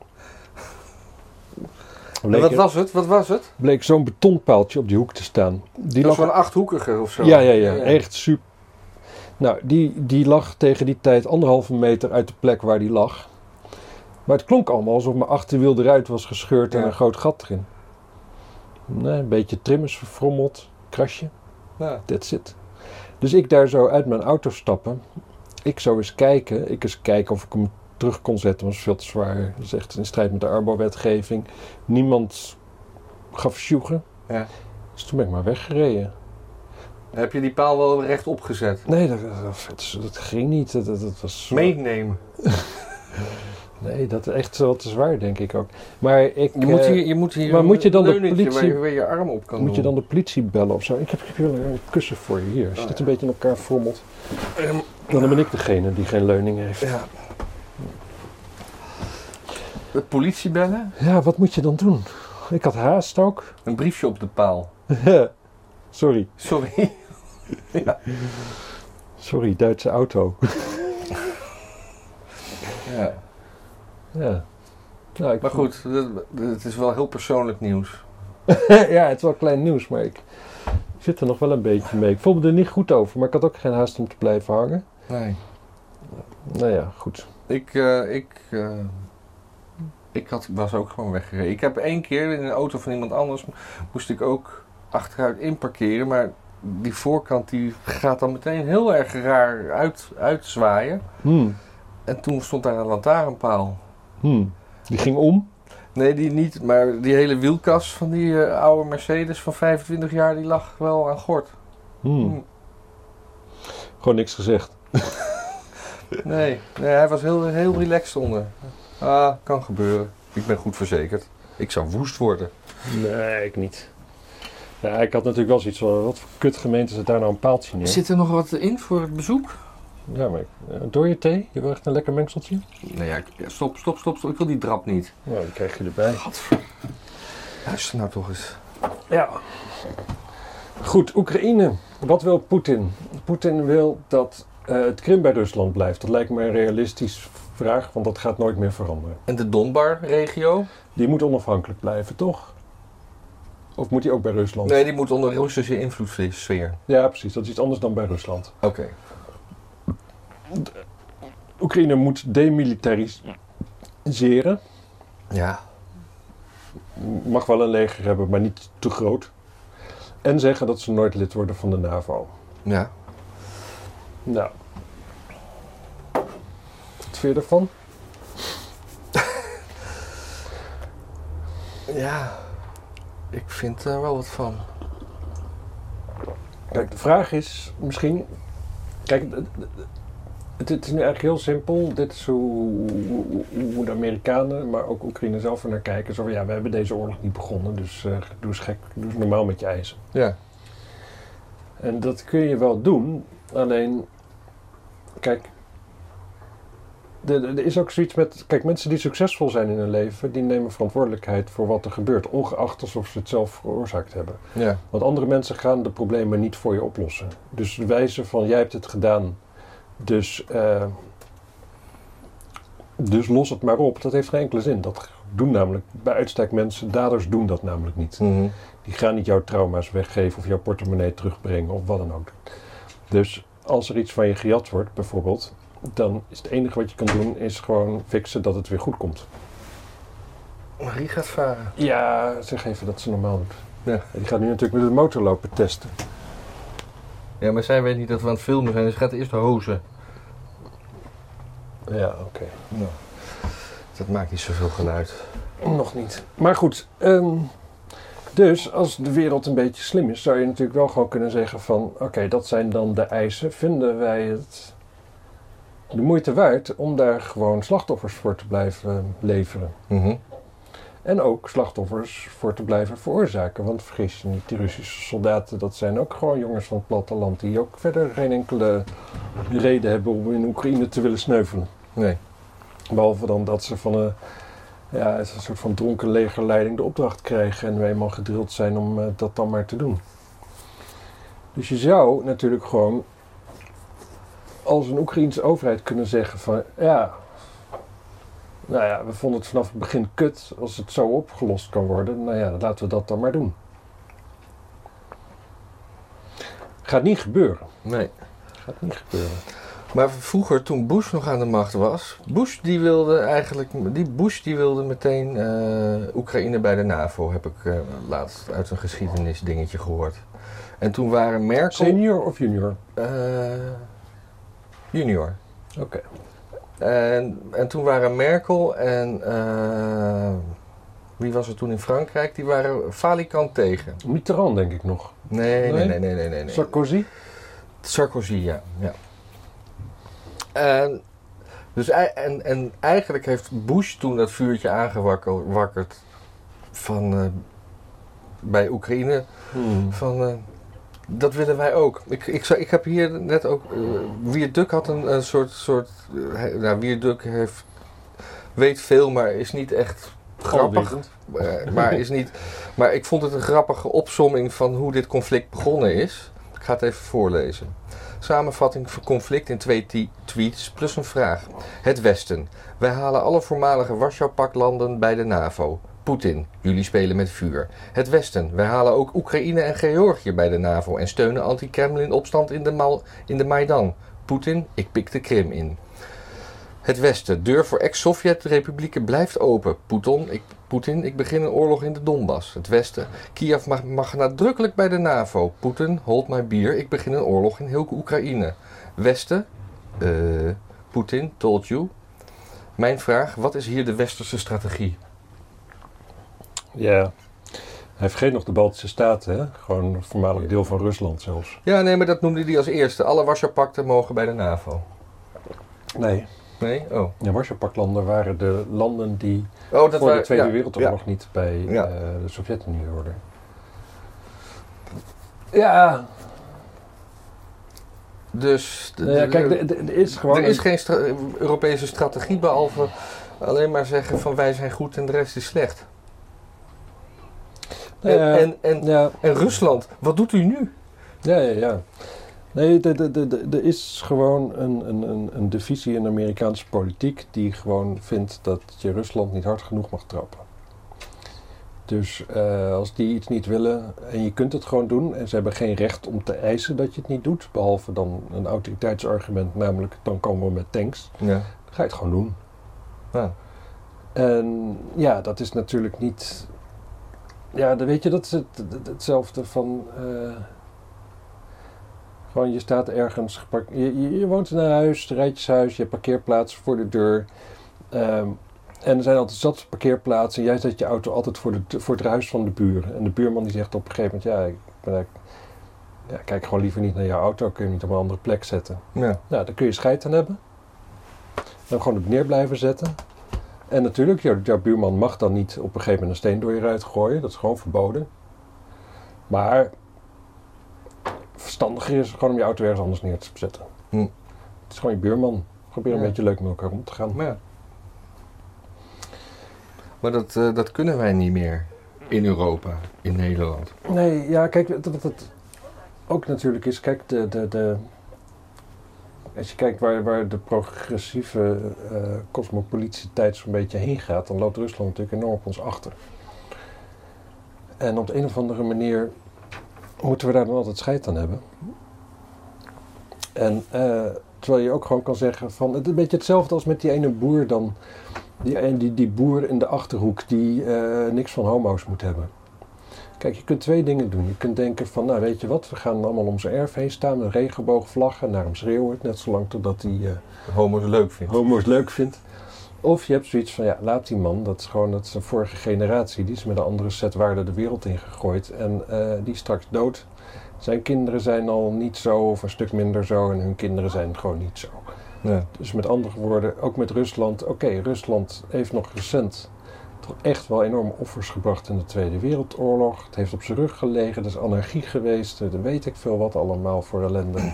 Bleek, Wat was het? Wat was het? bleek zo'n betonpaaltje op die hoek te staan. Die Dat was lag zo'n achthoekige of zo. Ja, ja, ja, echt super. Nou, die, die lag tegen die tijd anderhalve meter uit de plek waar die lag. Maar het klonk allemaal alsof mijn achterwiel eruit was gescheurd en Ja. een groot gat erin. Nee, een beetje trim is verfrommeld, krasje, Ja. that's it. Dus ik daar zo uit mijn auto stappen. Ik zou eens kijken, ik eens kijken of ik hem terug kon zetten, was veel te zwaar. Dat is echt in strijd met de Arbo-wetgeving. Niemand gaf sjoegen. Ja. Dus toen ben ik maar weggereden. Heb je die paal wel rechtop gezet? Nee, dat, dat, dat ging niet. Dat, dat, was zwaar. Meenemen. Nee, dat is echt wat te zwaar, denk ik ook. Maar ik, Je moet eh, hier, je moet hier maar moet je dan de politie- je, je arm op kan moet je dan de politie bellen of zo? Ik heb, ik heb hier een kussen voor je hier. Als je Oh, dit ja. een beetje in elkaar frommelt, Ehm, dan ben ik degene die geen leuning heeft. ja. De politie bellen? Ja, wat moet je dan doen? Ik had haast ook. Een briefje op de paal. Sorry, Sorry. ja. sorry, Duitse auto. ja. ja. Nou, ik Maar goed, het is wel heel persoonlijk nieuws. ja, het is wel klein nieuws, maar ik zit er nog wel een beetje mee. Ik voelde me er niet goed over, maar ik had ook geen haast om te blijven hangen. Nee. Nou ja, goed. Ik, eh, ik, eh, ik had, was ook gewoon weggereden. Ik heb één keer in een auto van iemand anders moest ik ook achteruit inparkeren. Maar die voorkant die gaat dan meteen heel erg raar uit, uitzwaaien. Hmm. En toen stond daar een lantaarnpaal. Hmm. Die ging om. Nee, die niet. Maar die hele wielkas van die eh, oude Mercedes van 25 jaar, die lag wel aan gort. Hmm. Gewoon niks gezegd. Nee, nee hij was heel, heel relaxed onder. Ah, kan gebeuren. Ik ben goed verzekerd. Ik zou woest worden. Nee, ik niet. Ja, ik had natuurlijk wel zoiets van, wat voor kut gemeente zit daar nou een paaltje neer? Zit er nog wat in voor het bezoek? Ja, maar ik- door je thee? Je wil echt een lekker mengseltje? Nee, ja, stop, stop, stop, stop. Ik wil die drap niet. Nou, die krijg je erbij. Luister nou toch eens. Ja. Goed, Oekraïne. Wat wil Poetin? Poetin wil dat eh, het Krim bij Rusland blijft. Dat lijkt me een realistisch vraag, want dat gaat nooit meer veranderen. En de Donbar-regio? Die moet onafhankelijk blijven, toch? Of moet die ook bij Rusland? Nee, die moet onder Russische invloedssfeer. Ja, precies. Dat is iets anders dan bij Rusland. Oké. Oekraïne moet demilitariseren. Ja. Mag wel een leger hebben, maar niet te groot. En zeggen dat ze nooit lid worden van de NAVO. Ja. Nou. Vind je ervan? Ja. Ik vind er wel wat van. Kijk, de vraag is misschien. Kijk, het, is nu eigenlijk heel simpel. Dit is hoe, de Amerikanen, maar ook Oekraïne zelf er naar kijken. Zo van ja, we hebben deze oorlog niet begonnen, dus eh, doe eens gek, doe eens normaal met je eisen. Ja. En dat kun je wel doen, alleen, kijk, er is ook zoiets met, kijk, mensen die succesvol zijn in hun leven, die nemen verantwoordelijkheid voor wat er gebeurt, ongeacht alsof ze het zelf veroorzaakt hebben. Ja. Want andere mensen gaan de problemen niet voor je oplossen. Dus wijzen van, jij hebt het gedaan, dus, eh, dus los het maar op, dat heeft geen enkele zin. Dat doen namelijk, bij uitstek mensen, daders doen dat namelijk niet. Mhm. Die gaan niet jouw trauma's weggeven of jouw portemonnee terugbrengen of wat dan ook. Dus als er iets van je gejat wordt, bijvoorbeeld, dan is het enige wat je kan doen, is gewoon fixen dat het weer goed komt. Marie gaat varen. Ja, zeg even dat ze normaal doet. Ja. Die gaat nu natuurlijk met de motor lopen testen. Ja, maar zij weet niet dat we aan het filmen zijn, dus ze gaat eerst hozen. Ja, oké. Nou. Dat maakt niet zoveel geluid. Nog niet. Maar goed, ehm, dus als de wereld een beetje slim is, zou je natuurlijk wel gewoon kunnen zeggen van... Oké, dat zijn dan de eisen. Vinden wij het de moeite waard om daar gewoon slachtoffers voor te blijven leveren? Mhm. En ook slachtoffers voor te blijven veroorzaken. Want vergis je niet, die Russische soldaten, dat zijn ook gewoon jongens van het platteland... die ook verder geen enkele reden hebben om in Oekraïne te willen sneuvelen. Nee. Behalve dan dat ze van een, ja, een soort van dronken legerleiding de opdracht krijgen en we eenmaal gedrild zijn om eh, dat dan maar te doen. Dus je zou natuurlijk gewoon als een Oekraïense overheid kunnen zeggen van ja, nou ja, we vonden het vanaf het begin kut als het zo opgelost kan worden. Nou ja, laten we dat dan maar doen. Gaat niet gebeuren. Nee. Gaat niet gebeuren. Maar vroeger, toen Bush nog aan de macht was, Bush die wilde eigenlijk, die Bush die wilde meteen eh, Oekraïne bij de NAVO, heb ik eh, laatst uit een geschiedenisdingetje gehoord. En toen waren Merkel... Senior of junior? eh, junior. Oké. En, en toen waren Merkel en eh, wie was er toen in Frankrijk? Die waren falikant tegen. Mitterrand denk ik nog. Nee, nee, Nee? nee, nee, nee, nee. nee. Sarkozy? Sarkozy, ja. ja. En, dus, en, en eigenlijk heeft Bush toen dat vuurtje aangewakkerd van, eh, bij Oekraïne. Hmm. Van, eh, dat willen wij ook. Ik, ik, zou- ik heb hier net ook... eh Wierduk had een, een soort... soort hij- nou, Wierduk heeft, weet veel, maar is niet echt grappig. Alwetend. Eh, maar, is niet, maar ik vond het een grappige opsomming van hoe dit conflict begonnen is. Ik ga het even voorlezen. Samenvatting van conflict in twee tweets plus een vraag. Het Westen. Wij halen alle voormalige Warschau-paklanden bij de NAVO. Poetin. Jullie spelen met vuur. Het Westen. Wij halen ook Oekraïne en Georgië bij de NAVO en steunen anti-Kremlin-opstand in de, in de Maidan. Poetin. Ik pik de Krim in. Het Westen. Deur voor ex-Sovjet-republieken blijft open. Poetin ik, Poetin, ik begin een oorlog in de Donbass. Het Westen. Kiev mag, mag nadrukkelijk bij de NAVO. Poetin, hold my beer. Ik begin een oorlog in heel Oekraïne. Westen. eh Poetin, told you. Mijn vraag, wat is hier de westerse strategie? Ja. Hij vergeet nog de Baltische Staten, hè? Gewoon een voormalig deel van Rusland zelfs. Ja, nee, maar dat noemde hij als eerste. Alle Warschau-pakten mogen bij de NAVO. Nee. Nee? Oh. De Warschau-paklanden waren de landen die Oh, voor de Tweede ja, Wereldoorlog ja. niet bij Ja. eh, de Sovjet-Unie hoorden. Ja, Dus de- nou ja de- kijk, er- is gewoon... er is een- geen stra- Europese strategie behalve alleen maar zeggen van wij zijn goed en de rest is slecht. Nou ja, en, en, en, ja, en Rusland, wat doet u nu? ja, ja, ja. Nee, er is gewoon een, een, een, een divisie in de Amerikaanse politiek die gewoon vindt dat je Rusland niet hard genoeg mag trappen. Dus eh, als die iets niet willen en je kunt het gewoon doen en ze hebben geen recht om te eisen dat je het niet doet, behalve dan een autoriteitsargument, namelijk dan komen we met tanks, Ja. dan ga je het gewoon doen. Ja. En ja, dat is natuurlijk niet. Ja, dan weet je, dat is het, het- hetzelfde van. eh, gewoon, je staat ergens. Je, je, je woont in een huis, een rijtjeshuis, je hebt parkeerplaats voor de deur. Ehm, en er zijn altijd zat parkeerplaatsen. En jij zet je auto altijd voor, de, voor het huis van de buren. En de buurman die zegt op een gegeven moment: Ja, ik ben ja, kijk gewoon liever niet naar jouw auto. Kun je niet op een andere plek zetten. Ja. Nou, daar kun je scheid aan hebben. Dan gewoon op neer blijven zetten. En natuurlijk, jouw, jouw buurman mag dan niet op een gegeven moment een steen door je ruit gooien. Dat is gewoon verboden. Maar verstandiger is gewoon om je auto ergens anders neer te zetten. Hm. Het is gewoon je buurman. Probeer een Ja. beetje leuk met elkaar om te gaan. Maar, ja. maar dat, eh, dat kunnen wij niet meer in Europa, in Nederland. Nee, ja, kijk, wat het ook natuurlijk is, kijk, de, de, de, als je kijkt waar, waar de progressieve eh cosmopolititeit zo'n beetje heen gaat, dan loopt Rusland natuurlijk enorm op ons achter. En op de een of andere manier moeten we daar dan altijd scheid aan hebben. En eh, terwijl je ook gewoon kan zeggen van, het is een beetje hetzelfde als met die ene boer dan, die, die, die boer in de Achterhoek die eh, niks van homo's moet hebben. Kijk, je kunt twee dingen doen. Je kunt denken van, nou weet je wat, we gaan allemaal om zijn erf heen staan met regenboogvlaggen, naar hem schreeuwen, net zolang totdat hij eh, Homo's leuk vindt. homo's leuk vindt. Of je hebt zoiets van, ja, laat die man, dat is gewoon dat een vorige generatie, die is met een andere set waarden de wereld ingegooid en eh, die is straks dood. Zijn kinderen zijn al niet zo of een stuk minder zo en hun kinderen zijn gewoon niet zo. Ja. Dus met andere woorden, ook met Rusland, oké, Rusland heeft nog recent echt wel enorme offers gebracht in de Tweede Wereldoorlog. Het heeft op zijn rug gelegen, er is anarchie geweest, er weet ik veel wat allemaal voor ellende.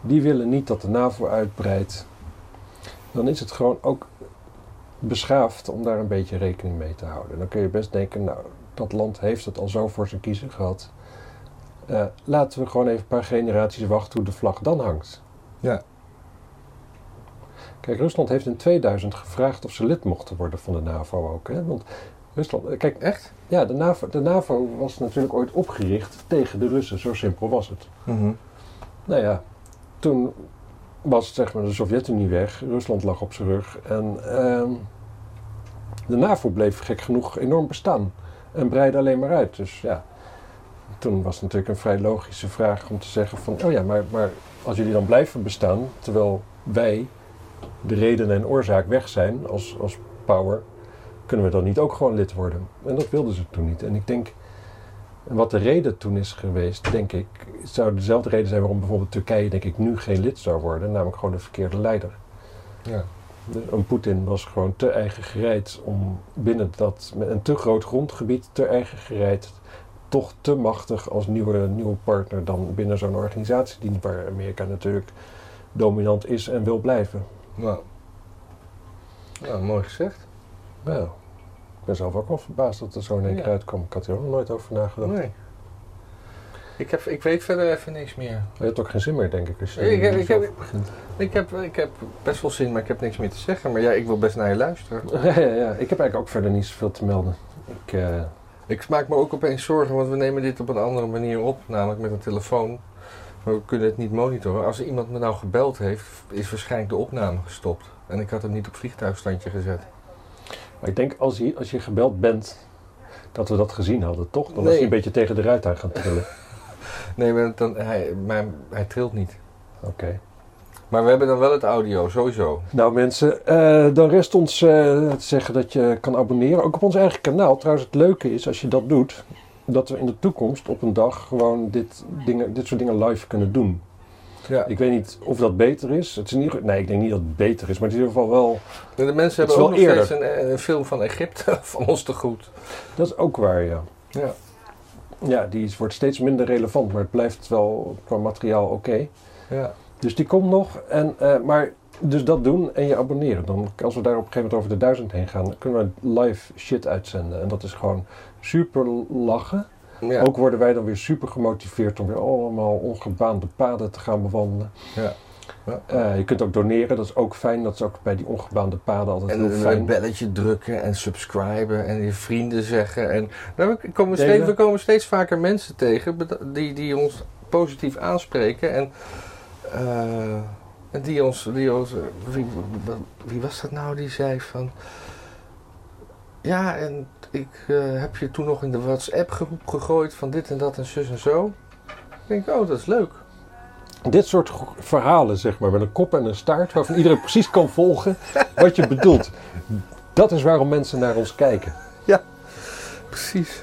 Die willen niet dat de NAVO uitbreidt. Dan is het gewoon ook beschaafd om daar een beetje rekening mee te houden. Dan kun je best denken, nou, dat land heeft het al zo voor zijn kiezen gehad. Eh, laten we gewoon even een paar generaties wachten hoe de vlag dan hangt. Ja. Kijk, Rusland heeft in 2000 gevraagd of ze lid mochten worden van de NAVO ook. Hè? Want Rusland, eh, kijk, Echt? ja, de NAVO, de NAVO was natuurlijk ooit opgericht tegen de Russen, zo simpel was het. Mhm. Nou ja, toen was zeg maar, de Sovjet-Unie weg, Rusland lag op zijn rug en ehm, de NAVO bleef gek genoeg enorm bestaan en breidde alleen maar uit. Dus ja, toen was het natuurlijk een vrij logische vraag om te zeggen van, oh ja, maar, maar als jullie dan blijven bestaan, terwijl wij de reden en oorzaak weg zijn als, als power, kunnen we dan niet ook gewoon lid worden? En dat wilden ze toen niet. En ik denk, en wat de reden toen is geweest, denk ik, zou dezelfde reden zijn waarom bijvoorbeeld Turkije, denk ik, nu geen lid zou worden, namelijk gewoon de verkeerde leider. Ja. Een Poetin was gewoon te eigen gereid om binnen dat, met een te groot grondgebied, te eigen gereid, toch te machtig als nieuwe, nieuwe partner dan binnen zo'n organisatie, die, waar Amerika natuurlijk dominant is en wil blijven. Nou. Mooi gezegd. Nou, ik ben zelf ook wel verbaasd dat er zo in één keer uitkwam. Ik had er ook nog nooit over nagedacht. Nee. Ik, heb, ik weet verder even niks meer. Je hebt ook geen zin meer, denk ik, als je Ik heb- ik heb-. Ik heb, ik heb best wel zin, maar ik heb niks meer te zeggen. Maar ja, ik wil best naar je luisteren. Ja, ja, ja. Ik heb eigenlijk ook verder niet zoveel te melden. Ik, eh, Ik maak me ook opeens zorgen, want we nemen dit op een andere manier op. Namelijk met een telefoon. Maar we kunnen het niet monitoren. Als iemand me nou gebeld heeft, is waarschijnlijk de opname gestopt. En ik had hem niet op vliegtuigstandje gezet. maar ik denk als je, als je gebeld bent, dat we dat gezien hadden, toch? Dan was Nee. hij een beetje tegen de ruit aan gaan trillen. Nee, maar, dan, hij, maar hij trilt niet. Oké. Maar we hebben dan wel het audio, sowieso. Nou mensen, eh, dan rest ons eh, te zeggen dat je kan abonneren. Ook op ons eigen kanaal. Trouwens, het leuke is als je dat doet, dat we in de toekomst op een dag gewoon dit, dingen, dit soort dingen live kunnen doen. Ja. Ik weet niet of dat beter is. Het is in ieder geval, nee, ik denk niet dat het beter is, maar het is in ieder geval wel... De mensen hebben ook nog wel steeds een, een film van Egypte van ons te goed. Dat is ook waar, ja. Ja. Ja, die wordt steeds minder relevant, maar het blijft wel qua materiaal oké. Ja. Dus die komt nog. En, eh, maar dus dat doen en je abonneren. Dan, als we daar op een gegeven moment over de duizend heen gaan, dan kunnen we live shit uitzenden. En dat is gewoon super lachen. Ja. Ook worden wij dan weer super gemotiveerd om weer allemaal ongebaande paden te gaan bewandelen. Ja. Ja. Eh, je kunt ook doneren, dat is ook fijn. Dat is ook bij die ongebaande paden altijd En heel een fijn. belletje drukken en subscriben en je vrienden zeggen. En nou, we, komen steeds, we komen steeds vaker mensen tegen die, die ons positief aanspreken. En, en die ons. Die ons wie, wie was dat nou die zei van. Ja, en ik eh, heb je toen nog in de WhatsApp-groep gegooid van dit en dat en zus en zo. Ik denk, oh, dat is leuk. Dit soort verhalen, zeg maar, met een kop en een staart, waarvan iedereen precies kan volgen wat je bedoelt. Dat is waarom mensen naar ons kijken. Precies.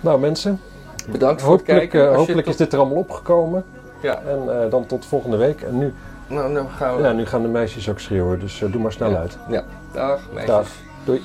Nou mensen, Bedankt voor het kijken. eh, hopelijk is dit er allemaal opgekomen. Ja, En eh, dan tot volgende week. En nu, nou, nou gaan we. ja, nu gaan de meisjes ook schreeuwen, dus eh, doe maar snel Ja. uit. Ja, dag meisjes. Dag. Doei.